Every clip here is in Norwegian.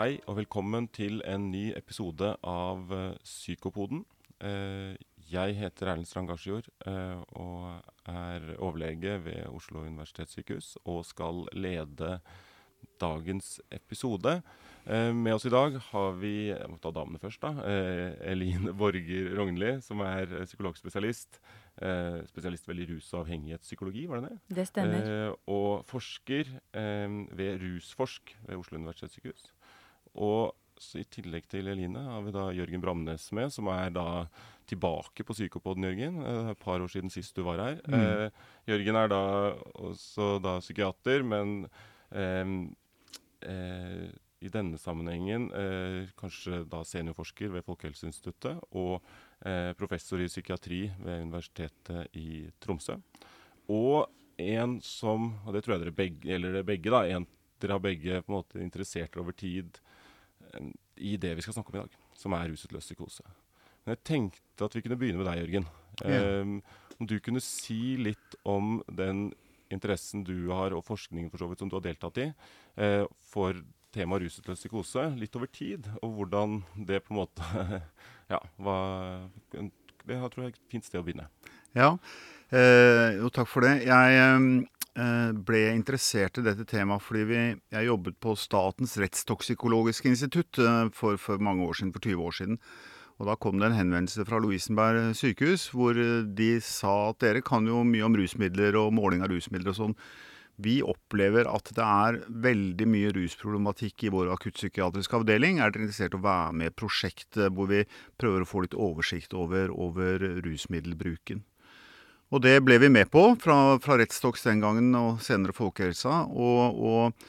Hei og velkommen til en ny episode av eh, Psykopoden. Eh, jeg heter Erlend Strand Garsjord eh, og er overlege ved Oslo universitetssykehus og skal lede dagens episode. Med oss i dag har vi jeg må ta damene først da, Eline Borger Rognli, som er psykologspesialist. Eh, spesialist vel i rus- og avhengighetspsykologi, var det det? Det stemmer. Eh, og forsker eh, ved Rusforsk ved Oslo universitetssykehus. Og så I tillegg til Eline har vi da Jørgen Bramnes med, som er da tilbake på Psykopoden, Jørgen. Eh, Et par år siden sist du var her. Mm. Eh, Jørgen er da også da psykiater, men eh, eh, i denne sammenhengen eh, kanskje da seniorforsker ved Folkehelseinstituttet og eh, professor i psykiatri ved Universitetet i Tromsø. Og en som, og det tror jeg dere begge, eller dere begge, da, en dere har begge på en måte interessert over tid i det vi skal snakke om i dag, som er rusutløst psykose. Men jeg tenkte at vi kunne begynne med deg, Jørgen. Ja. Eh, om du kunne si litt om den interessen du har, og forskningen for så vidt som du har deltatt i, uh, for temaet rusutløst psykose litt over tid, og hvordan det på en måte Ja, hva Det tror jeg er et fint sted å begynne. Ja, uh, jo takk for det. Jeg eh, ble interessert i dette temaet fordi vi, jeg jobbet på Statens rettstoksikologiske institutt eh, for, for mange år siden, for 20 år siden. Og da kom det en henvendelse fra Lovisenberg sykehus hvor eh, de sa at dere kan jo mye om rusmidler og måling av rusmidler og sånn. Vi opplever at det er veldig mye rusproblematikk i vår akuttpsykiatriske avdeling. Er dere interessert i å være med i prosjektet eh, hvor vi prøver å få litt oversikt over, over rusmiddelbruken? Og det ble vi med på fra, fra Rettstoks den gangen og senere Folkehelsa. Og, og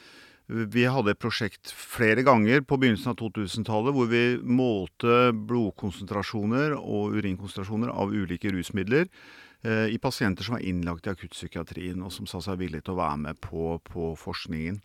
vi hadde et prosjekt flere ganger på begynnelsen av 2000-tallet hvor vi målte blodkonsentrasjoner og urinkonsentrasjoner av ulike rusmidler eh, i pasienter som var innlagt i akuttpsykiatrien, og som sa seg villige til å være med på, på forskningen.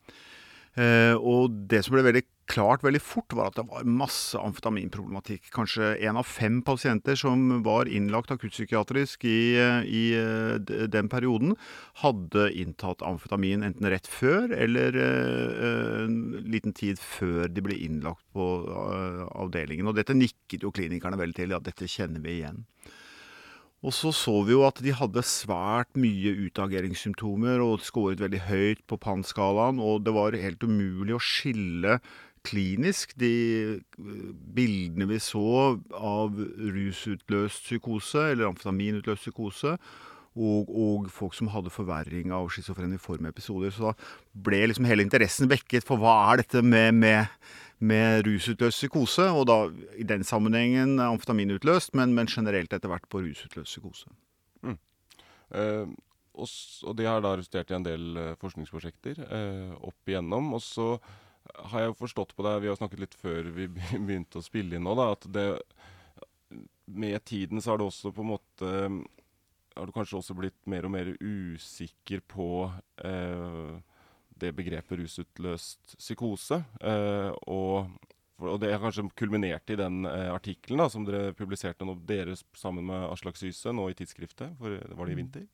Eh, og det som ble veldig klart veldig fort, var at det var masse amfetaminproblematikk. Kanskje én av fem pasienter som var innlagt akuttpsykiatrisk i, i eh, den perioden, hadde inntatt amfetamin enten rett før eller eh, en liten tid før de ble innlagt på avdelingen. Og dette nikket jo klinikerne veldig til. Ja, dette kjenner vi igjen. Og så så vi jo at de hadde svært mye utageringssymptomer og skåret veldig høyt på PAN-skalaen, og det var helt umulig å skille klinisk de eh, bildene vi så av rusutløst psykose, eller amfetaminutløst psykose, og, og folk som hadde forverring av schizofreniforme episoder. Så da ble liksom hele interessen vekket for hva er dette med, med, med rusutløst psykose, og da i den sammenhengen amfetaminutløst, men, men generelt etter hvert på rusutløst psykose. Eh, og, og det har da resultert i en del eh, forskningsprosjekter eh, opp igjennom. Og så har jeg jo forstått på deg, vi har snakket litt før vi begynte å spille inn nå, da, at det med tiden så har det også på en måte Har du kanskje også blitt mer og mer usikker på eh, det begrepet rusutløst psykose. Eh, og, og det har kanskje kulminert i den eh, artikkelen som dere publiserte nå, dere sammen med Aslak Syse nå i tidsskriftet, for det var det i vinter,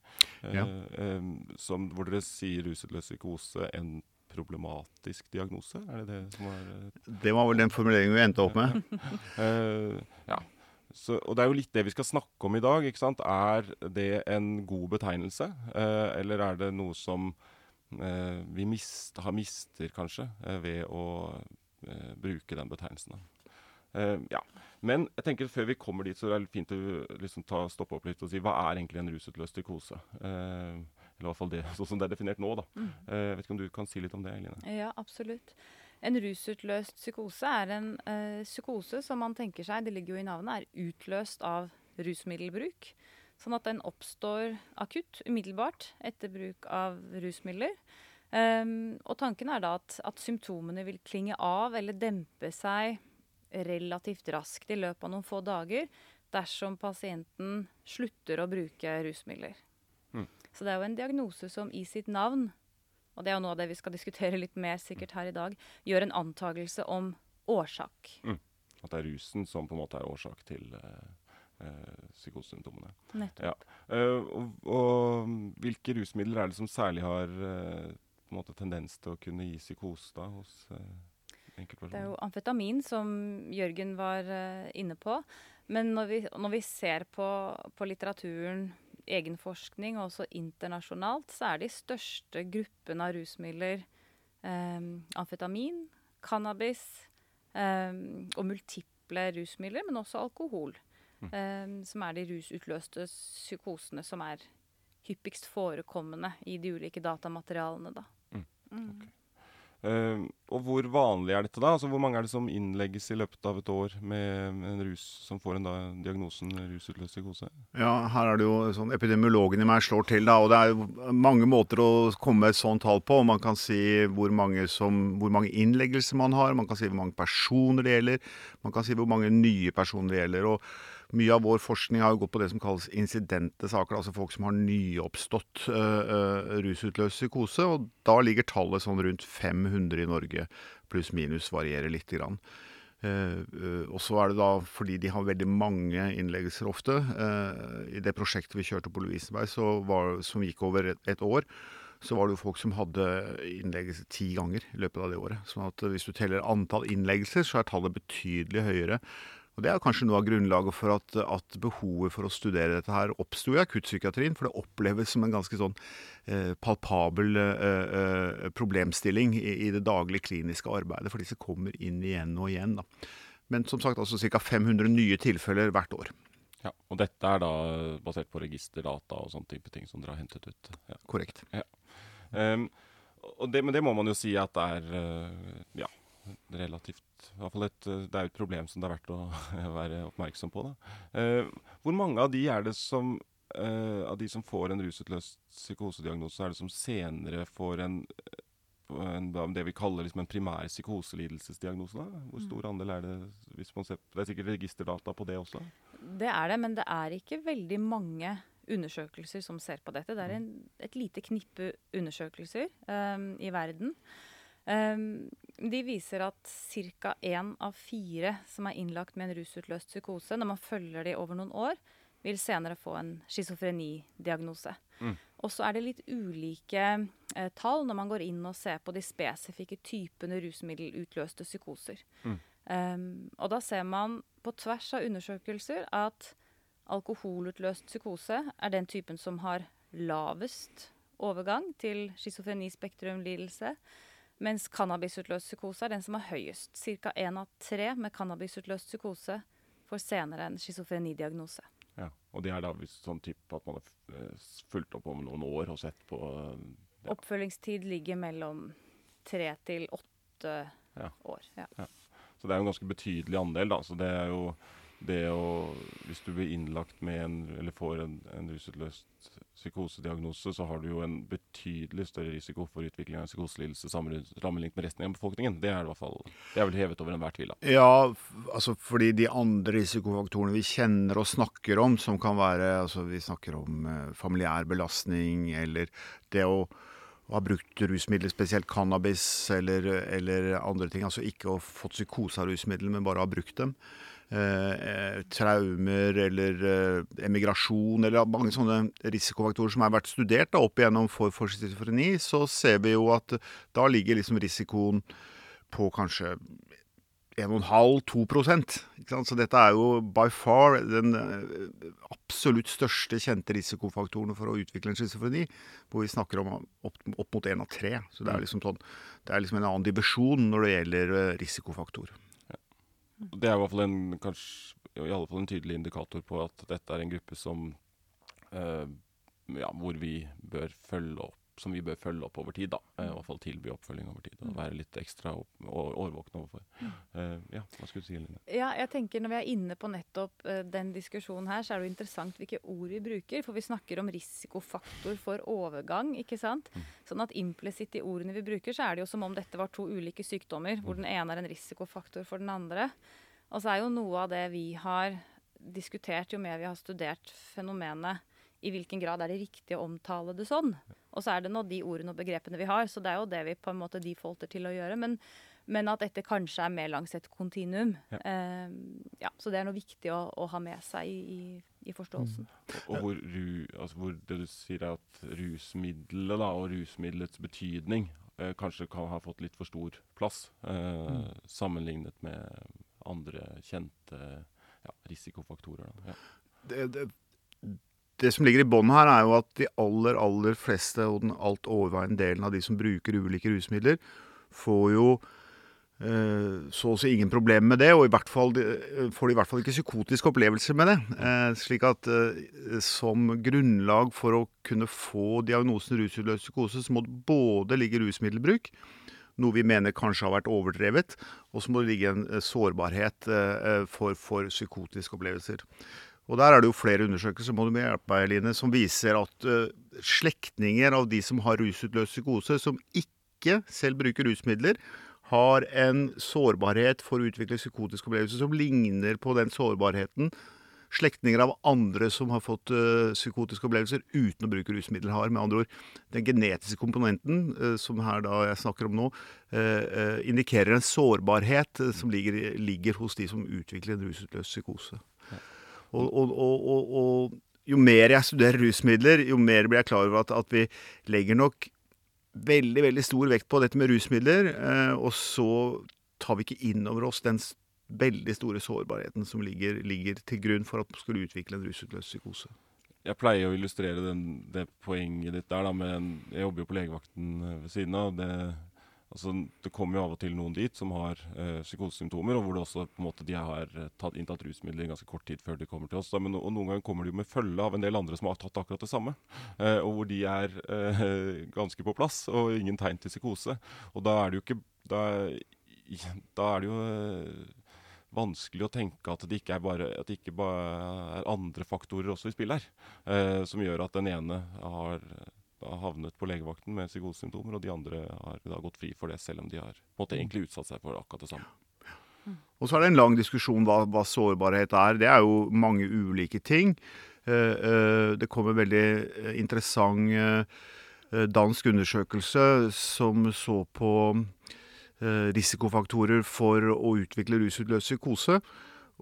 eh, Ja. eh, som, hvor dere sier rusutløst psykose en problematisk diagnose? Er det det som var Det var vel den formuleringen vi endte opp med. Eh, ja. Så, og det er jo litt det vi skal snakke om i dag. ikke sant? Er det en god betegnelse, eh, eller er det noe som vi mist, har mister, kanskje, eh, ved å eh, bruke den betegnelsen? Eh, ja. Men jeg tenker før vi kommer dit, så er det fint å liksom, ta, stoppe opp litt og si hva er egentlig en rusutløst psykose? Eh, eller i hvert fall det, sånn som det er definert nå. da. Eh, vet ikke om du kan si litt om det, Eline? Ja, absolutt. En rusutløst psykose er en eh, psykose som man tenker seg, det ligger jo i navnet, er utløst av rusmiddelbruk. Sånn at den oppstår akutt, umiddelbart, etter bruk av rusmidler. Um, og tanken er da at, at symptomene vil klinge av eller dempe seg relativt raskt i løpet av noen få dager dersom pasienten slutter å bruke rusmidler. Mm. Så det er jo en diagnose som i sitt navn og det er jo noe av det vi skal diskutere litt mer sikkert her i dag, gjør en antakelse om årsak. At det er rusen som på en måte er årsak til eh, psykosesymptomene. Ja. Eh, og, og hvilke rusmidler er det som særlig har eh, måte tendens til å kunne gi psykose da, hos eh, Det er jo amfetamin, som Jørgen var inne på. Men når vi, når vi ser på, på, litteraturen, egen forskning og også internasjonalt, så er de største gruppene av rusmidler eh, amfetamin, cannabis eh, og multiple rusmidler, men også alkohol. Mm. Som er de rusutløste psykosene som er hyppigst forekommende i de ulike datamaterialene. Da. Mm. Mm. Okay. Uh, og hvor vanlig er dette, da? Altså Hvor mange er det som innlegges i løpet av et år med en rus som får en da, diagnosen rusutløst psykose? Ja, her er det jo sånn epidemiologen i meg slår til, da. Og det er jo mange måter å komme med et sånt tall på. Man kan si hvor mange, som, hvor mange innleggelser man har, man kan si hvor mange personer det gjelder, man kan si hvor mange nye personer det gjelder. og mye av vår forskning har jo gått på det som kalles incidente saker, altså folk som har nyoppstått uh, uh, rusutløst psykose. og Da ligger tallet sånn rundt 500 i Norge, pluss-minus varierer lite grann. Uh, uh, og så er det da fordi de har veldig mange innleggelser ofte. Uh, I det prosjektet vi kjørte på Lovisenberg, som gikk over et, et, år, så var det jo folk som hadde innleggelse ti ganger i løpet av det året. sånn at hvis du teller antall innleggelser, så er tallet betydelig høyere. Og Det er kanskje noe av grunnlaget for at, at behovet for å studere dette her oppsto i akuttpsykiatrien. For det oppleves som en ganske sånn eh, palpabel eh, eh, problemstilling i, i, det daglige kliniske arbeidet. For disse kommer inn igjen og igjen. Da. Men som sagt altså ca. 500 nye tilfeller hvert år. Ja, Og dette er da basert på registerdata og sånne type ting som dere har hentet ut? Ja. Korrekt. Ja. Um, det, men det må man jo si at det er uh, ja, relativt i hvert fall et, Det er jo et problem som det er verdt å være oppmerksom på. Eh, hvor mange av de er det som eh, av de som får en rusutløst psykosediagnose, er det som senere får en, en det vi kaller liksom en primær psykoselidelsesdiagnose? Da? Hvor stor andel er det? hvis man ser, Det er sikkert registerdata på det også? Det er det, men det er ikke veldig mange undersøkelser som ser på dette. Det er en, et lite knippe undersøkelser um, i verden. Um, de viser at ca. én av fire som er innlagt med en rusutløst psykose, når man følger de over noen år, vil senere få en schizofrenidiagnose. Mm. Og så er det litt ulike eh, tall når man går inn og ser på de spesifikke typene rusmiddelutløste psykoser. Mm. Um, og da ser man på tvers av undersøkelser at alkoholutløst psykose er den typen som har lavest overgang til schizofrenispektrumlidelse. Mens cannabisutløst psykose er den som er høyest. Ca. én av tre med cannabisutløst psykose får senere en schizofrenidiagnose. Ja, og det er da sånn type at man har eh, fulgt opp om noen år og sett på ja. Oppfølgingstid ligger mellom tre til åtte ja. år. Ja. ja. Så det er jo en ganske betydelig andel, da. Så det er jo det å Hvis du blir innlagt med en, eller får en, en rusutløst psykosediagnose, så har du jo en betydelig større risiko for utvikling av en psykoselidelse sammenlignet med resten av befolkningen. Det er, i hvert fall, det er vel hevet over enhver tvil. Ja, altså fordi de andre risikofaktorene vi kjenner og snakker om, som kan være altså Vi snakker om eh, familiær belastning eller det å ha brukt rusmidler, spesielt cannabis eller, eller andre ting. Altså ikke å fått psykose av rusmidler, men bare ha brukt dem. Eh, traumer eller eh, emigrasjon eller mange sånne risikofaktorer som har vært studert da, opp igjennom for, for så ser vi jo at da ligger liksom risikoen på kanskje 1,5-2% Så dette er jo by far den eh, absolutt største kjente risikofaktoren for å utvikle en schizofreni. Hvor vi snakker om opp, opp mot én av tre. Så det er, mm. liksom sånn, det er liksom en annen divisjon når det gjelder risikofaktor. Det er i hvert fall en, kanskje, i alle fall en tydelig indikator på at dette er en gruppe som uh, ja, hvor vi bør følge opp som vi bør følge opp over tid. da, uh, I hvert fall tilby oppfølging over tid. og mm. Være litt ekstra årvåkne overfor. Uh, ja, hva skulle du si, Line? Ja, jeg tenker Når vi er inne på nettopp den diskusjonen her, så er det jo interessant hvilke ord vi bruker. For vi snakker om risikofaktor for overgang. ikke sant? Mm. Sånn at implisitt i ordene vi bruker, så er det jo som om dette var to ulike sykdommer. Hvor mm. den ene er en risikofaktor for den andre. Og så er jo noe av det vi har diskutert jo mer vi har studert fenomenet, i hvilken grad er det riktig å omtale det sånn. Og så er det nå de ordene og begrepene vi har, så det er jo det vi på en måte defaulter til å gjøre. Men, men at dette kanskje er mer langs et kontinuum. Ja. Eh, ja, så det er noe viktig å, å ha med seg i, i, forståelsen. Mm. Og, hvor, ru, altså hvor, det du sier er at rusmiddelet da, og rusmiddelets betydning eh, kanskje kan ha fått litt for stor plass eh, sammenlignet med andre kjente ja, risikofaktorer. Da. Ja. Det, det, det som ligger i bånn her, er jo at de aller, aller fleste og den alt overveiende delen av de som bruker ulike rusmidler, får jo eh, så å si ingen problemer med det, og i hvert fall, de- får de i hvert fall ikke psykotiske opplevelser med det. Eh, slik at eh, som grunnlag for å kunne få diagnosen rusutløst psykose, så må det både ligge rusmiddelbruk, noe vi mener kanskje har vært overdrevet, og så må det ligge en eh, sårbarhet eh, eh, for, for psykotiske opplevelser. Og Der er det jo flere undersøkelser må du hjelpe meg, Eline, som viser at uh, slektninger av de som har rusutløst psykose, som ikke selv bruker rusmidler, har en sårbarhet for å utvikle psykotiske opplevelser som ligner på den sårbarheten slektninger av andre som har fått uh, psykotiske opplevelser uten å bruke rusmidler, har. Med andre ord, den genetiske komponenten uh, som her da jeg snakker om nå, uh, indikerer en sårbarhet som ligger, ligger hos de som utvikler en rusutløst psykose. Og, og, og, og, jo mer jeg studerer rusmidler, jo mer blir jeg klar over at, at vi legger nok veldig veldig stor vekt på dette med rusmidler, eh, og så tar vi ikke inn over oss den veldig store sårbarheten som ligger, ligger til grunn for at man skulle utvikle en rusutløst psykose. Jeg pleier å illustrere den, det poenget ditt der da, med Jeg jobber jo på legevakten eh, ved siden av. Det, altså, det kommer jo av og til noen dit som har eh, psykosesymptomer, og hvor det også på en måte de har eh, tatt, inntatt rusmidler i ganske kort tid før de kommer til oss. Da, men, og noen ganger kommer de jo med følge av en del andre som har tatt akkurat det samme. Eh, og hvor de er eh, ganske på plass, og ingen tegn til psykose. Og da er det jo ikke Da, da er det jo eh, vanskelig å tenke at det ikke er bare det ikke bare er andre faktorer også i spill her, eh, som gjør at den ene har da havnet på legevakten med psykosesymptomer, og de andre har da gått fri for det, selv om de har måtte egentlig utsatt seg for akkurat det samme. Og så er det en lang diskusjon hva, hva sårbarhet er. Det er jo mange ulike ting. Eh, eh, det kom en veldig eh, interessant dansk undersøkelse som så på risikofaktorer for å utvikle rusutløst psykose.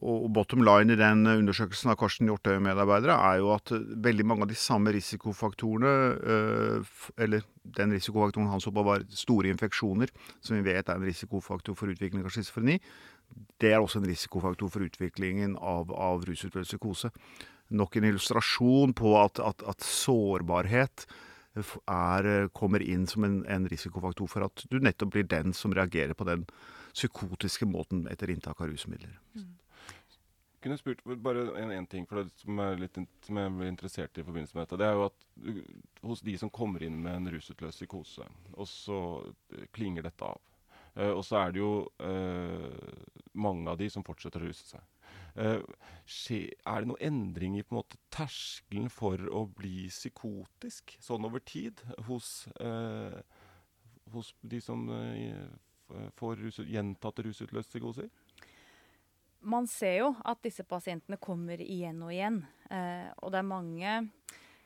Og bottom line i den undersøkelsen av Karsten Hjortøy og medarbeidere er jo at eh, veldig mange av de samme risikofaktorene, eh, eller den risikofaktoren han så på var store infeksjoner, som vi vet er en risikofaktor for utvikling av schizofreni, det er også en risikofaktor for utviklingen av, av rusutløst psykose. Nok en illustrasjon på at, at, at sårbarhet er, eh, kommer inn som en, en risikofaktor for at du nettopp blir den som reagerer på den psykotiske måten etter inntak av rusmidler. Kunne spurt bare en, en ting det som, er litt, som jeg ble interessert i i forbindelse med dette. Det er jo at du, hos de som kommer inn med en rusutløst psykose, og så eh, klinger dette av. Uh, og så er det jo eh, mange av de som fortsetter å ruse seg. Eh, skje, er det noen endring i på en måte terskelen for å bli psykotisk sånn over tid hos, eh, hos de som eh, får rus, gjentatte rusutløste psykoser? Man ser jo at disse pasientene kommer igjen og igjen. Eh, og det er mange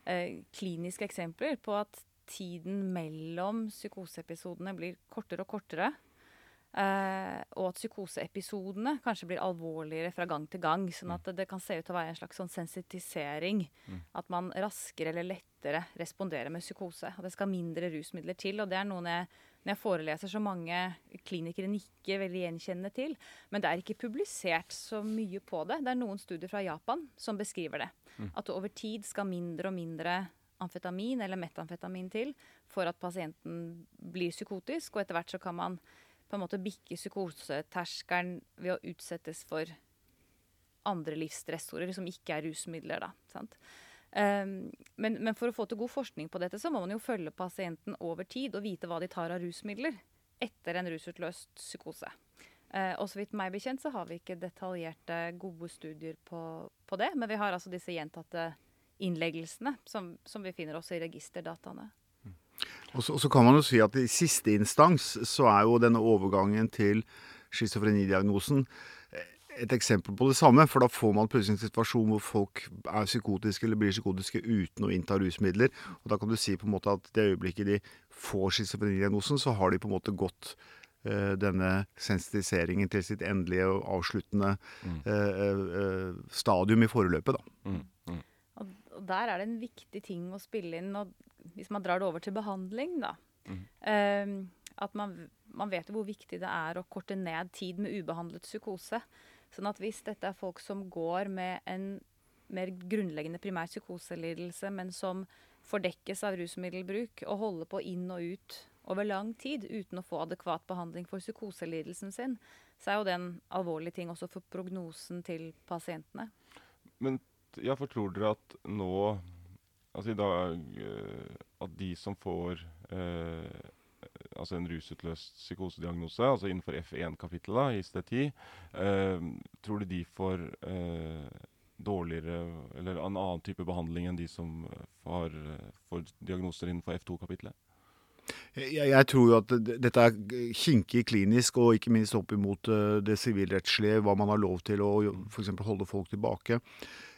eh, kliniske eksempler på at tiden mellom psykoseepisodene blir kortere og kortere. Eh, og at psykoseepisodene kanskje blir alvorligere fra gang til gang. Sånn at det, det kan se ut til å være en slags sånn sensitisering. Mm. At man raskere eller lettere responderer med psykose. Og det skal mindre rusmidler til. Og det er noen jeg, når jeg foreleser, så mange klinikere nikker veldig gjenkjennende til. Men det er ikke publisert så mye på det. Det er noen studier fra Japan som beskriver det. Mm. At over tid skal mindre og mindre amfetamin eller metamfetamin til for at pasienten blir psykotisk. Og etter hvert så kan man på en måte bikke psykoseterskelen ved å utsettes for andre livsstressorer som ikke er rusmidler. da, sant? Um, men, men for å få til god forskning på dette, så må man jo følge pasienten over tid og vite hva de tar av rusmidler etter en rusutløst psykose. Uh, og så vidt meg bekjent så har vi ikke detaljerte, gode studier på, på det. Men vi har altså disse gjentatte innleggelsene som, som vi finner også i registerdataene. Og så, og så kan man jo si at i siste instans så er jo denne overgangen til schizofrenidiagnosen et eksempel på det samme. For da får man plutselig en situasjon hvor folk er psykotiske eller blir psykotiske uten å innta rusmidler. Og da kan du si på en måte at det øyeblikket de får schizofrenidiagnosen, så har de på en måte gått eh, denne sensitiseringen til sitt endelige og avsluttende Mm. eh, eh, stadium i forløpet. da. Mm. Mm. Og, og der er det en viktig ting å spille inn. Og hvis man drar det over til behandling, da, Eh, at man, man vet jo hvor viktig det er å korte ned tid med ubehandlet psykose. Sånn at hvis dette er folk som går med en mer grunnleggende primær psykoselidelse, men som fordekkes av rusmiddelbruk og holder på inn og ut over lang tid uten å få adekvat behandling for psykoselidelsen sin, så er jo det en alvorlig ting også for prognosen til pasientene. Men ja, for tror dere at nå Altså i dag eh, At de som får eh, altså en rusutløst psykosediagnose, altså innenfor F1-kapitlet i ICD-10, eh, tror du de får eh, dårligere eller en annen type behandling enn de som har, får diagnoser innenfor F2-kapitlet? Jeg, jeg, tror jo at dette er kinkig klinisk, og ikke minst opp imot uh, det sivilrettslige, hva man har lov til å f.eks. holde folk tilbake.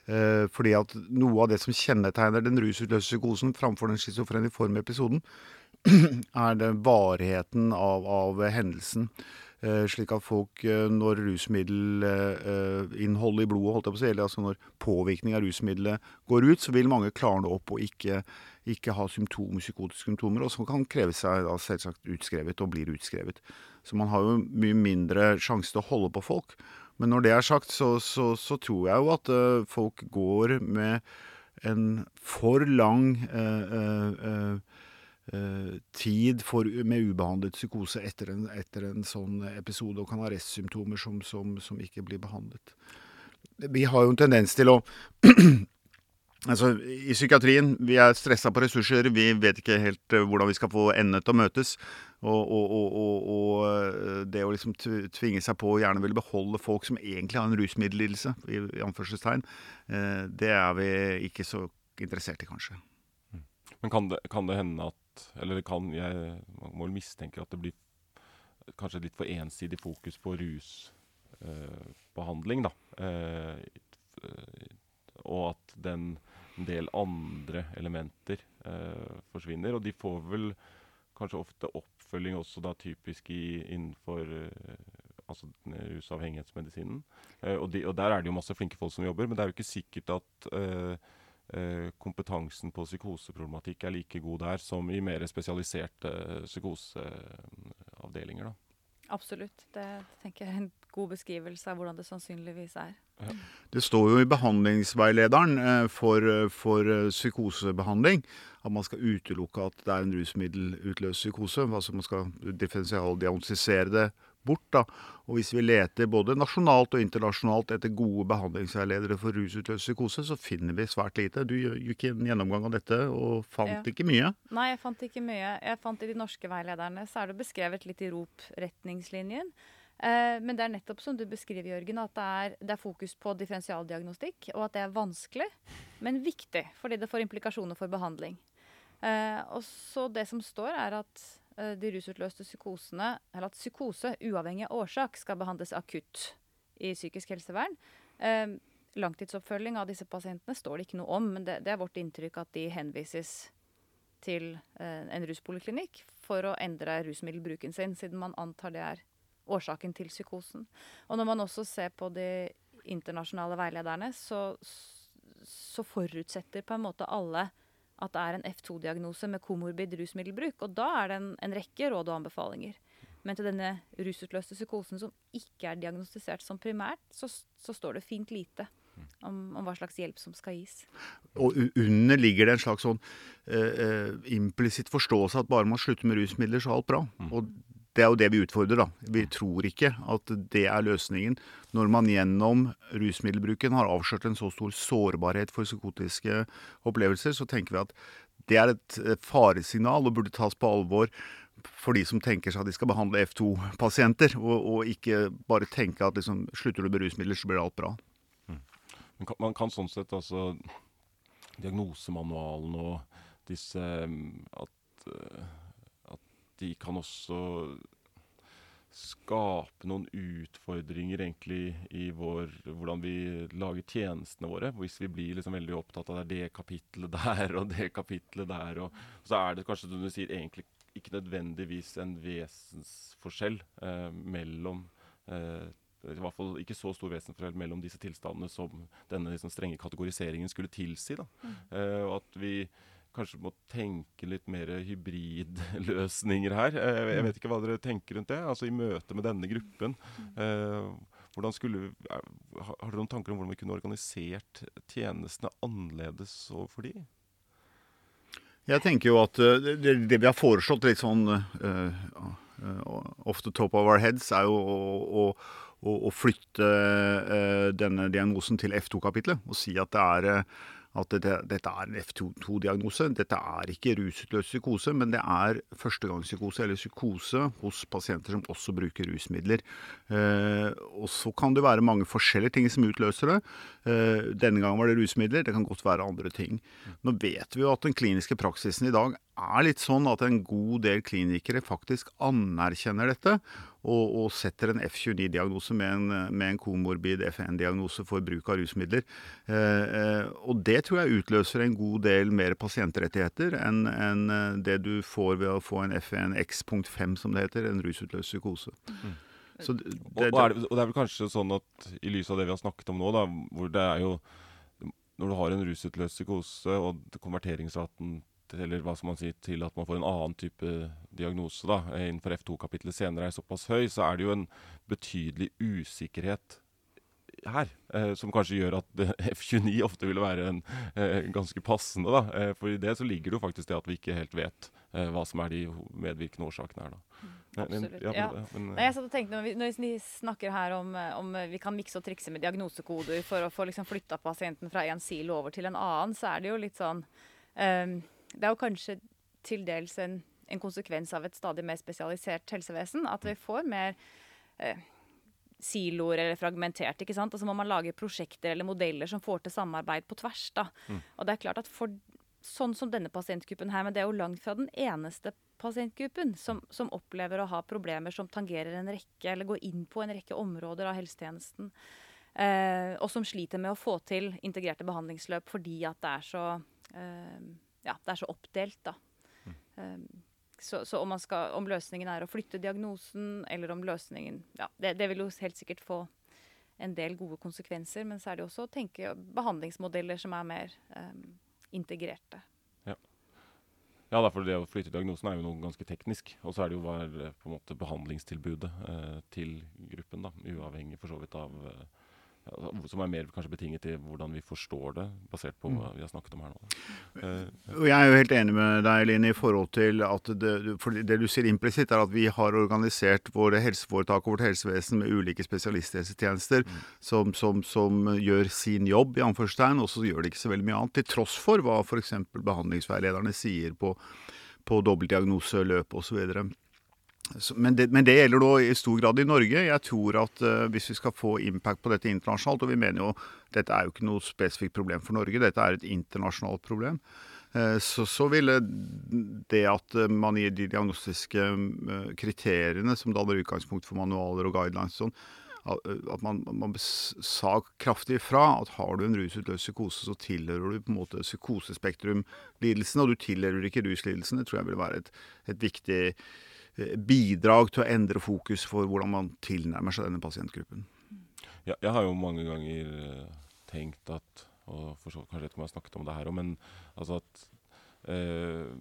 Fordi at noe av det som kjennetegner den rusutløse psykosen framfor den schizofreniforme episoden, er det varigheten av, av hendelsen. Uh, slik at folk, uh, når rusmiddelinnholdet i blodet, holdt jeg på å si, eller altså når påvirkning av rusmiddelet går ut, så vil mange klarne opp og ikke, ikke ha symptomer, psykotiske symptomer, og så kan kreve seg da selvsagt utskrevet og blir utskrevet. Så man har jo mye mindre sjanse til å holde på folk. Men når det er sagt, så, så, så tror jeg jo at folk går med en for lang eh, Eh, tid for, med ubehandlet psykose etter en, etter en, sånn episode, og kan ha restsymptomer som, som, som, ikke blir behandlet. Vi har jo en tendens til å Altså, I psykiatrien vi er stressa på ressurser. Vi vet ikke helt uh, hvordan vi skal få endene til å møtes. Og, og, og, og uh, det å liksom tvinge seg på å gjerne ville beholde folk som egentlig har en rusmiddellidelse, i, i anførselstegn, det er vi ikke så interessert i, kanskje. Men kan det, kan det hende at eller det kan Jeg må vel mistenke at det blir kanskje litt for ensidig fokus på rusbehandling, eh, da. Eh, og at den en del andre elementer eh, forsvinner. Og de får vel kanskje ofte oppfølging også da typisk i, innenfor eh, altså rusavhengighetsmedisinen. Og, de, og, der er det jo masse flinke folk som jobber, men det er jo ikke sikkert at Eh, kompetansen på psykoseproblematikk er like god der som i mer spesialiserte psykoseavdelinger. Absolutt. Det tenker jeg er en god beskrivelse av hvordan det sannsynligvis er. Det står jo i behandlingsveilederen eh, for, for, psykosebehandling at man skal utelukke at det er en rusmiddelutløst psykose. Altså man skal differensialdiagnostisere det bort. Da. Og hvis vi leter både nasjonalt og internasjonalt etter gode behandlingsveiledere for rusutløst psykose, så finner vi svært lite. Du gikk en gjennomgang av dette og fant ja. ikke mye? Nei, jeg fant ikke mye. Jeg fant I de norske veilederne så er det beskrevet litt i ROP-retningslinjen. Eh, men det er nettopp som du beskriver, Jørgen, at det er, det er, fokus på differensialdiagnostikk, og at det er vanskelig, men viktig, fordi det får implikasjoner for behandling. Eh, og så Det som står, er at Eh, de rusutløste psykosene, eller at psykose, uavhengig av årsak, skal behandles akutt i psykisk helsevern. Langtidsoppfølging av disse pasientene står det ikke noe om, men det, det er vårt inntrykk at de henvises til en ruspoliklinikk for å endre rusmiddelbruken sin, siden man antar det er årsaken til psykosen. Og når man også ser på de internasjonale veilederne, så, så forutsetter på en måte alle at det er en F2-diagnose med komorbid rusmiddelbruk. Og da er det en, en, rekke råd og anbefalinger. Men til denne rusutløste psykosen som ikke er diagnostisert som primært, så, så står det fint lite om, om, hva slags hjelp som skal gis. Og under ligger det en slags sånn uh, implisitt forståelse at bare man slutter med rusmidler, så er alt bra. Mm. Og det er jo det vi utfordrer. da. Vi tror ikke at det er løsningen. Når man gjennom rusmiddelbruken har avslørt en så stor sårbarhet for psykotiske opplevelser, så tenker vi at det er et faresignal og burde tas på alvor for de som tenker seg at de skal behandle F2-pasienter, og, og, ikke bare tenke at liksom, slutter du med rusmidler, så blir alt bra. Mm. Man, kan, man kan sånn sett altså Diagnosemanualen og disse at uh, de kan også skape noen utfordringer egentlig i vår, hvordan vi lager tjenestene våre. Hvis vi blir liksom veldig opptatt av det, det kapitlet der og det kapitlet der. Og, så er det kanskje, som du sier, egentlig ikke nødvendigvis en vesensforskjell eh, mellom eh, i hvert fall ikke så stor vesensforskjell mellom disse tilstandene som denne liksom, strenge kategoriseringen skulle tilsi. Da. Mm. Eh, og at vi kanskje må tenke litt mer hybridløsninger her. Eh, jeg vet ikke hva dere tenker rundt det, altså i møte med denne gruppen. Eh, skulle, har dere noen tanker om hvordan vi kunne organisert tjenestene annerledes overfor de? Jeg tenker jo at det, det vi har foreslått litt sånn uh, off the top of our heads, er jo å, å, å flytte denne diagnosen til F2-kapitlet. Og si at det er at dette, dette er en F2-diagnose. Dette er ikke rusutløst psykose, men det er førstegangspsykose eller psykose hos pasienter som også bruker rusmidler. Eh, og så kan det være mange forskjellige ting som utløser det. Eh, denne gangen var det rusmidler, det kan godt være andre ting. Nå vet vi jo at den kliniske praksisen i dag er litt sånn at en god del klinikere faktisk anerkjenner dette og, og setter en F29-diagnose med, med, en komorbid FN-diagnose for bruk av rusmidler. Eh, eh, og det tror jeg utløser en god del mer pasientrettigheter enn en eh, det du får ved å få en FN X.5, som det heter, en rusutløst psykose. Mm. Det, det, og, og, er det, og, det, er vel kanskje sånn at i lys av det vi har snakket om nå, da, hvor det er jo Når du har en rusutløst psykose, og konverteringsraten eller hva skal man si, til at man får en annen type diagnose da, innenfor F2-kapitlet senere er såpass høy, så er det jo en betydelig usikkerhet her, eh, som kanskje gjør at F29 ofte vil være en, eh, ganske passende. da, eh, For i det så ligger det jo faktisk det at vi ikke helt vet eh, hva som er de medvirkende årsakene her. da. Absolutt. Ja, ja. Men, Nei, jeg satt og tenkte, når vi, når vi snakker her om, om, vi kan mikse og trikse med diagnosekoder for å få liksom flytta pasienten fra en silo over til en annen, så er det jo litt sånn um, det er jo kanskje til dels en, en, konsekvens av et stadig mer spesialisert helsevesen. At vi får mer eh, siloer eller fragmentert. ikke sant? Og så må man lage prosjekter eller modeller som får til samarbeid på tvers. da. Mm. Og det er klart at for sånn som denne pasientgruppen her, men det er jo langt fra den eneste pasientgruppen som, som, opplever å ha problemer som tangerer en rekke, eller går inn på en rekke områder av helsetjenesten. Eh, og som sliter med å få til integrerte behandlingsløp fordi at det er så eh, ja, det er så oppdelt, da. Mm. Um, så, så om, skal, om, løsningen er å flytte diagnosen, eller om løsningen Ja, det, det, vil jo helt sikkert få en del gode konsekvenser, men så er det også å tenke behandlingsmodeller som er mer um, integrerte. Ja. ja, for det å flytte diagnosen er jo noe ganske teknisk. Og så er det jo hva er på en måte behandlingstilbudet eh, til gruppen, da, uavhengig for så vidt av eh, som er mer kanskje betinget i hvordan vi forstår det, basert på hva mm. vi har snakket om her nå. Uh, jeg er jo helt enig med deg, Line, i forhold til at det, for det du sier implisitt, er at vi har organisert våre helseforetak og vårt helsevesen med ulike spesialisthelsetjenester mm. som, som, som, gjør sin jobb, i anførstegn, og så gjør de ikke så veldig mye annet. Til tross for hva f.eks. behandlingsveilederne sier på, på dobbeltdiagnoseløp osv. Men det, men det, gjelder da i stor grad i Norge. Jeg tror at uh, hvis vi skal få impact på dette internasjonalt, og vi mener jo dette er jo ikke noe spesifikt problem for Norge, dette er et internasjonalt problem, uh, så, så, ville det at uh, man gir de diagnostiske kriteriene som danner utgangspunkt for manualer og guidelines sånn, at man, man, sa kraftig ifra at har du en rusutløst psykose, så tilhører du på en måte psykosespektrumlidelsen, og du tilhører ikke ruslidelsen. Det tror jeg vil være et, et viktig Eh, bidrag til å endre fokus for hvordan man tilnærmer seg denne pasientgruppen. Ja, jeg har jo mange ganger uh, tenkt at og for så, Kanskje ikke om jeg har snakket om det her òg, men altså at eh,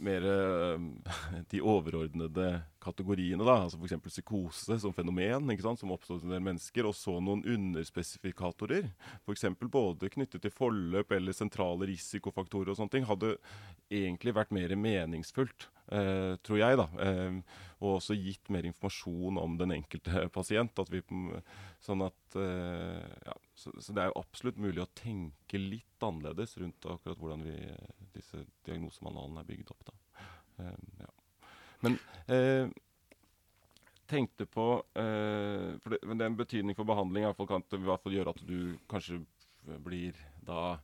mer uh, de overordnede kategoriene, da, altså f.eks. psykose som fenomen, som oppstår en mennesker, og så noen underspesifikatorer, f.eks. både knyttet til forløp eller sentrale risikofaktorer og sånne ting, hadde egentlig vært mer meningsfullt Eh, tror jeg, da. Eh, og også gitt mer informasjon om den enkelte pasient. At vi, sånn at eh, ja, så, så, det er jo absolutt mulig å tenke litt annerledes rundt akkurat hvordan vi, disse diagnosemanualene er bygd opp. da. Ja. Men tenkte på uh, for det, det, er en betydning for behandling i hvert fall kan i hvert fall gjøre at du kanskje blir da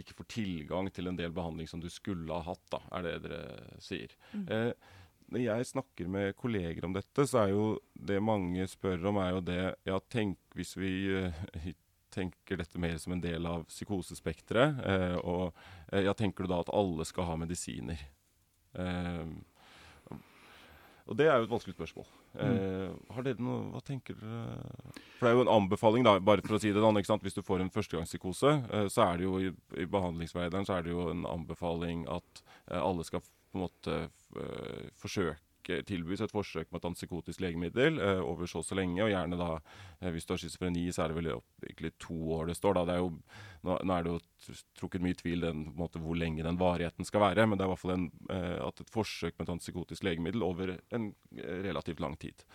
ikke får tilgang til en del behandling som du skulle ha hatt, da, er det dere sier. Mm. Eh, når jeg snakker med kolleger om dette, så er jo det mange spør om, er jo det Ja, tenk hvis vi uh, tenker dette mer som en del av psykosespekteret, uh, og uh, ja, tenker du da at alle skal ha medisiner? og det er jo et vanskelig spørsmål. Eh, har dere noe, Hva tenker dere For det er jo en anbefaling, da, bare for å si det. da, sant? Hvis du får en førstegangspsykose, eh, så er det jo i, i behandlingsveilederen er en anbefaling at eh, alle skal på en måte forsøke tilbys et forsøk med et antipsykotisk legemiddel eh, over så og så lenge. Og gjerne da, eh, hvis du har schizofreni, så er det vel egentlig to år det står. da. Det er jo, nå, nå er det jo trukket mye tvil den, måte, hvor lenge den varigheten skal være, men det er i hvert fall en, eh, at et forsøk med et antipsykotisk legemiddel over en eh, relativt lang tid.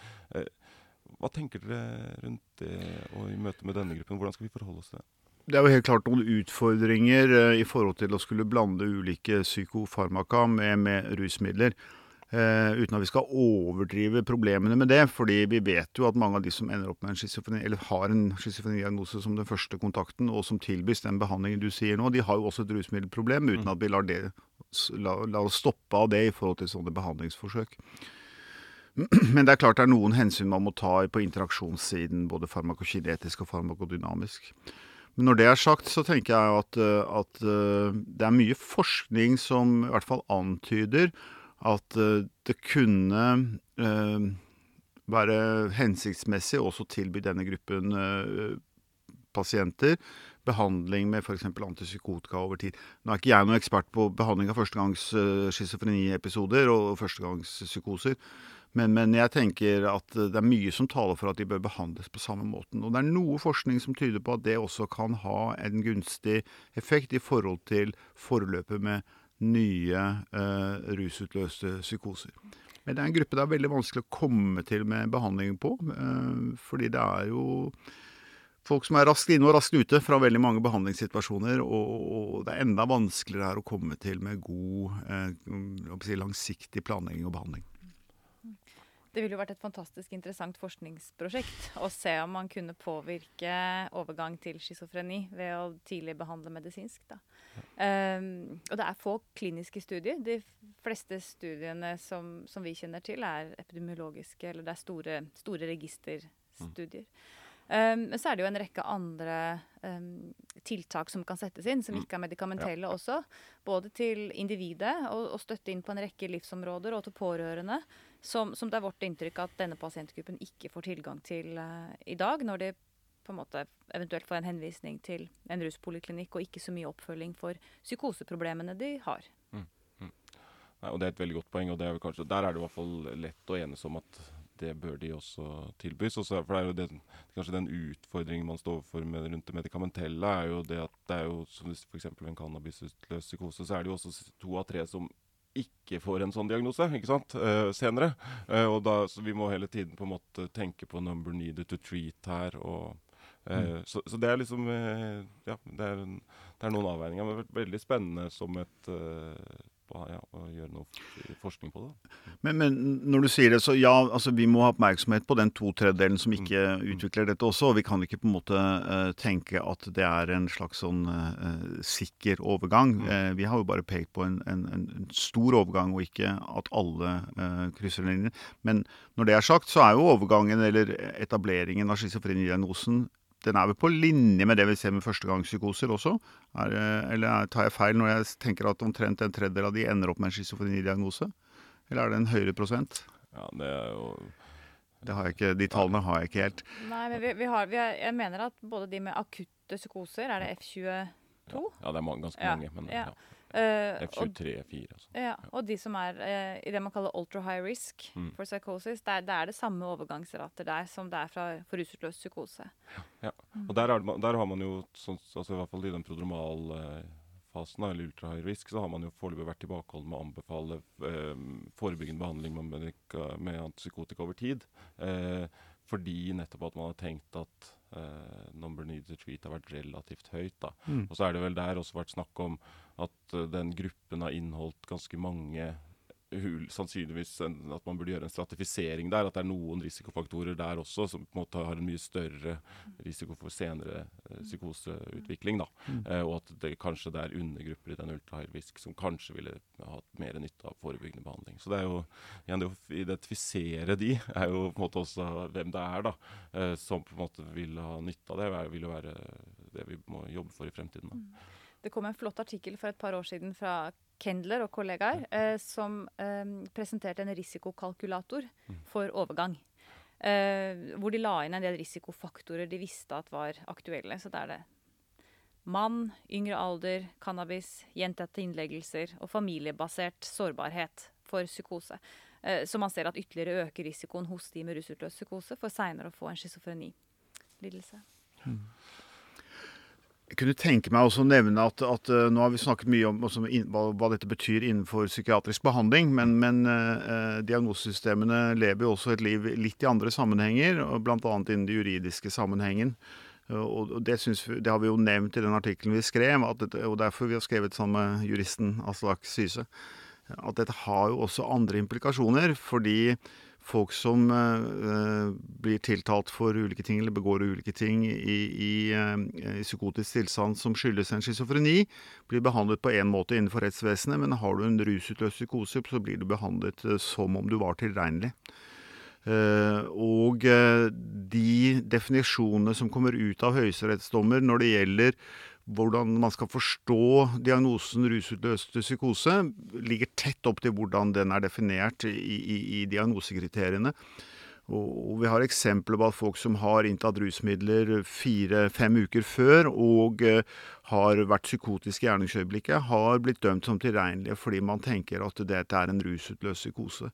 Hva tenker dere rundt det og i møte med denne gruppen? Hvordan skal vi forholde oss til det? Det er jo helt klart noen utfordringer i forhold til å skulle blande ulike psykofarmaka med, med rusmidler. Eh, uten at vi skal overdrive problemene med det. fordi vi vet jo at mange av de som ender opp med en schizofreni, eller har en schizofrenidiagnose som den første kontakten, og som tilbys den behandlingen du sier nå, de har jo også et rusmiddelproblem, uten at vi lar, det, la, la oss stoppe av det i forhold til sånne behandlingsforsøk. Men det er klart det er noen hensyn man må ta på interaksjonssiden, både farmakokinetisk og farmakodynamisk. Men når det er sagt, så tenker jeg at, eh, at eh, det er mye forskning som i hvert fall antyder at eh, det kunne eh, være hensiktsmessig også tilby denne gruppen eh, pasienter behandling med f.eks. antipsykotika over tid. Nå er ikke jeg noen ekspert på behandling av førstegangs schizofreniepisoder og førstegangspsykoser, men, men jeg tenker at det er mye som taler for at de bør behandles på samme måten. Og det er noe forskning som tyder på at det også kan ha en gunstig effekt i forhold til forløpet med nye eh, rusutløste psykoser. Men det er en gruppe det er veldig vanskelig å komme til med behandling på, eh, fordi det er jo folk som er raskt inne og raskt ute fra veldig mange behandlingssituasjoner, og, og det er enda vanskeligere her å komme til med god, eh, langsiktig planlegging og behandling. Det ville jo vært et fantastisk interessant forskningsprosjekt å se om man kunne påvirke overgang til schizofreni ved å tidlig behandle medisinsk. Da. Um, og det er få kliniske studier. De fleste studiene som, som vi kjenner til, er epidemiologiske, eller det er store, store registerstudier. Um, men så er det jo en rekke andre um, tiltak som kan settes inn, som ikke er medikamentelle også. Både til individet og, og støtte inn på en rekke livsområder, og til pårørende. Som, som det er vårt inntrykk at denne pasientgruppen ikke får tilgang til uh, i dag, når de på en måte eventuelt får en henvisning til en ruspoliklinikk og ikke så mye oppfølging for psykoseproblemene de har. Nei, og Det er et veldig godt poeng. og det er kanskje, Der er det i hvert fall lett å enes om at det bør de også tilbys. Også, for det er jo den, kanskje den utfordringen man står overfor med, rundt det medikamentelle, er jo det at det er jo, som f.eks. en cannabisutløst psykose, så er det jo også to av tre som ikke får en sånn diagnose ikke sant, uh, senere. Uh, og da, så Vi må hele tiden på en måte tenke på number needed to treat her. og eh, så, så det er liksom eh, Ja, det er, det er noen avveininger. Men veldig spennende som et eh, ja, å gjøre noe forskning på det. Men, men når du sier det, så ja, altså vi må ha oppmerksomhet på den to tredjedelen som ikke utvikler dette også. Og vi kan ikke på en måte uh, tenke at det er en slags sånn uh, sikker overgang. Eh, vi har jo bare pekt på en, en, en stor overgang, og ikke at alle krysser linjen. Men når det er sagt, så er jo overgangen eller etableringen av schizofrenidiagnosen den er vel på linje med det vi ser med førstegangspsykoser også? Er, eller er- tar jeg feil når jeg tenker at omtrent en tredjedel av de ender opp med en schizofrenidiagnose? Eller er det en høyere prosent? Ja, det er jo Det har jeg ikke, de tallene har jeg ikke helt. Nei, men vi, vi har, vi har, jeg mener at både de med akutte psykoser, er det F22? Ja, det er mange, ganske Ja, mange. Men ja. Ja. eh, og, F23, 4 altså. ja, og de som er uh, i det man kaller ultra high risk Mm. for psychosis, det er, det er det samme overgangsrater der som det er fra for rusutløst psykose. Og der, er det, der har man jo, sånn, altså i hvert fall i den prodromalfasen, eller ultra high risk, så har man jo foreløpig vært tilbakeholden med å anbefale eh, forebyggende behandling med, med antipsykotika over tid. Eh, fordi nettopp at man har tenkt at eh, number needed to treat har vært relativt høyt. da. Mm. Og så er det vel der også vært snakk om at uh, den gruppen har inneholdt ganske mange hul, sannsynligvis en, at man burde gjøre en stratifisering der. At det er noen risikofaktorer der også som på en måte har en mye større risiko for senere eh, psykoseutvikling. da. Eh, og at det kanskje det er undergrupper i den ultra high risk som kanskje ville hatt mer nytte av forebyggende behandling. Så det er jo igjen det å identifisere de er jo på en måte også hvem det er da, eh, som på en måte vil ha nytte av det. vil jo være det vi må jobbe for i fremtiden. da. Det kom en flott artikkel for et par år siden fra Kendler og kollegaer eh, som eh, presenterte en risikokalkulator for overgang. Eh, hvor de la inn en del risikofaktorer de visste at var aktuelle. Så da er det mann, yngre alder, cannabis, gjentatte innleggelser og familiebasert sårbarhet for psykose. Eh, så man ser at ytterligere øker risikoen hos de med rusutløst psykose for seinere å få en schizofrenilidelse. Jeg kunne tenke meg også å nevne at, at uh, nå har vi snakket mye om også, hva, hva, dette betyr innenfor psykiatrisk behandling, men, men eh, diagnosesystemene lever jo også et liv litt i andre sammenhenger, bl.a. innen den juridiske sammenhengen. Uh, og det, vi, det, har vi jo nevnt i den artikkelen vi skrev, dette, og derfor vi har skrevet sammen med juristen Aslak Syse, at dette har jo også andre implikasjoner. fordi folk som uh, blir tiltalt for ulike ting, eller begår ulike ting i, i, uh, i psykotisk tilstand som skyldes en schizofreni, blir behandlet på én måte innenfor rettsvesenet, men har du en rusutløst psykose, så blir du behandlet uh, som om du var tilregnelig. og de definisjonene som kommer ut av høyesterettsdommer når det gjelder hvordan man skal forstå diagnosen rusutløste psykose, ligger tett opp til hvordan den er definert i, i, i diagnosekriteriene. Og vi har eksempler på at folk som har inntatt rusmidler fire-fem uker før og uh, har vært psykotiske i gjerningsøyeblikket, har blitt dømt som tilregnelige fordi man tenker at dette er en rusutløst psykose.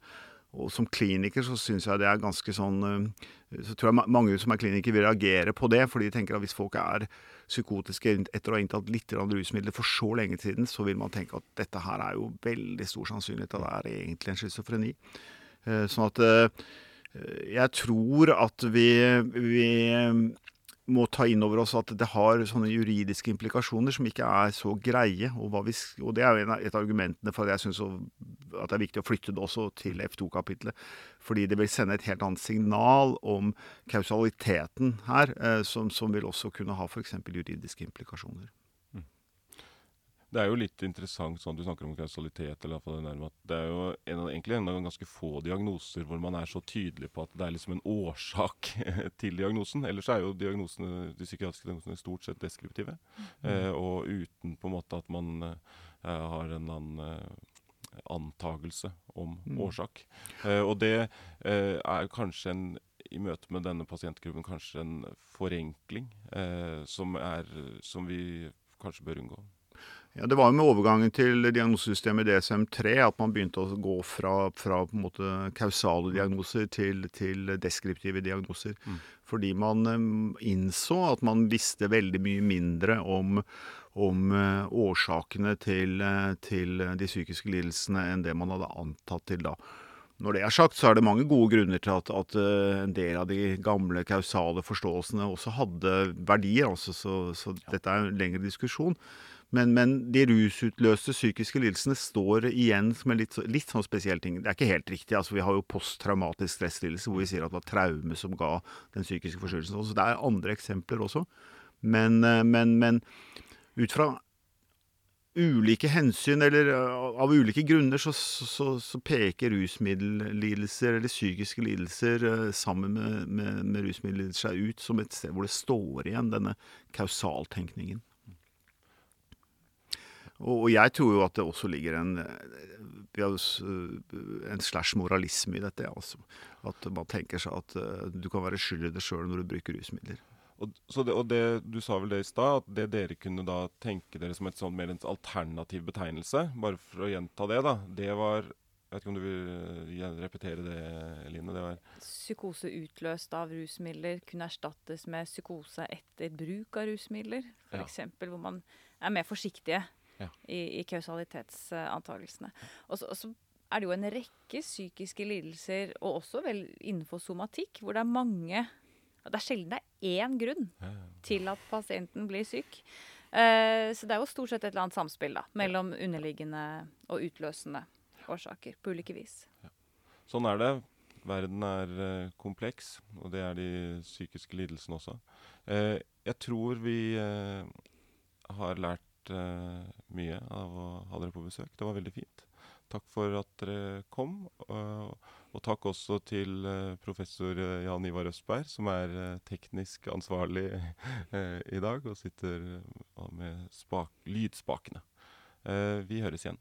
Og som kliniker så syns jeg det er ganske sånn uh, Så tror jeg mange som er klinikere vil reagere på det, fordi de tenker at hvis folk er psykotiske etter å ha inntatt litt rusmidler for så lenge siden, så vil man tenke at dette her er jo veldig stor sannsynlighet at det er egentlig en schizofreni. Eh, sånn at eh, jeg tror at vi, vi må ta inn over oss at det har sånne juridiske implikasjoner som ikke er så greie. Og, vi, og det er jo et av argumentene for at jeg syns det er viktig å flytte det også til F2-kapitlet. Fordi det vil sende et helt annet signal om kausaliteten her, eh, som, som, vil også kunne ha f.eks. juridiske implikasjoner. Det er jo litt interessant sånn du snakker om kausalitet. eller det, der, at det er jo en, egentlig en av ganske få diagnoser hvor man er så tydelig på at det er liksom en årsak til diagnosen. Ellers er jo diagnosene, de psykiatriske diagnosene stort sett deskriptive. Mm. Eh, og uten på en måte at man eh, har en annen eh, antagelse om mm. årsak. Eh, og det eh, er kanskje en i møte med denne pasientgruppen kanskje en forenkling eh, som, er, som vi kanskje bør unngå. Ja, Det var jo med overgangen til diagnosesystemet DSM-3 at man begynte å gå fra, fra kausale diagnoser til, til deskriptive diagnoser. Mm. Fordi man um, innså at man visste veldig mye mindre om, om uh, årsakene til, uh, til, de psykiske lidelsene enn det man hadde antatt til da. Når det er sagt, så er det mange gode grunner til at, at en del av de gamle kausale forståelsene også hadde verdier. Altså, så, så dette er en lengre diskusjon. Men, men, de rusutløste psykiske lidelsene står igjen som en litt, litt sånn spesiell ting. Det er ikke helt riktig. altså Vi har jo posttraumatisk stresslidelse hvor vi sier at det var traume som ga den psykiske forstyrrelsen. Så det er andre eksempler også. Men, eh, men, men ut fra ulike hensyn, eller eh, av ulike grunner, så, så, så peker rusmiddellidelser eller psykiske lidelser eh, sammen med, med, med rusmiddellidelser seg ut som et sted hvor det står igjen, denne kausaltenkningen. Og, jeg tror jo at det også ligger en, en slash moralisme i dette. Altså. At man tenker seg at uh, du kan være skyld i det sjøl når du bruker rusmidler. Og, det, og det, Du sa vel det i stad, at det dere kunne da tenke dere som et sånn mer en alternativ betegnelse, bare for å gjenta det, da, det var jeg vet ikke om du vil repetere det, Line? Det var Psykose utløst av rusmidler kunne erstattes med psykose etter bruk av rusmidler. F.eks. Ja. hvor man er mer forsiktige ja. i, i kausalitetsantakelsene. Og så er det jo en rekke psykiske lidelser, og også vel innenfor somatikk, hvor det er mange og Det er sjelden det er én grunn ja, ja. til at pasienten blir syk. Uh, så det er jo stort sett et eller annet samspill da, mellom underliggende og utløsende årsaker på ulike vis. Sånn er det. Verden er uh, kompleks, og det er de psykiske lidelsene også. Uh, jeg tror vi har lært uh, mye av å ha dere på besøk. Det var veldig fint. takk for at dere kom. Uh, og takk også til uh, professor Jan Ivar Østberg, som er teknisk ansvarlig i dag og sitter med spak lydspakene. vi høres igjen.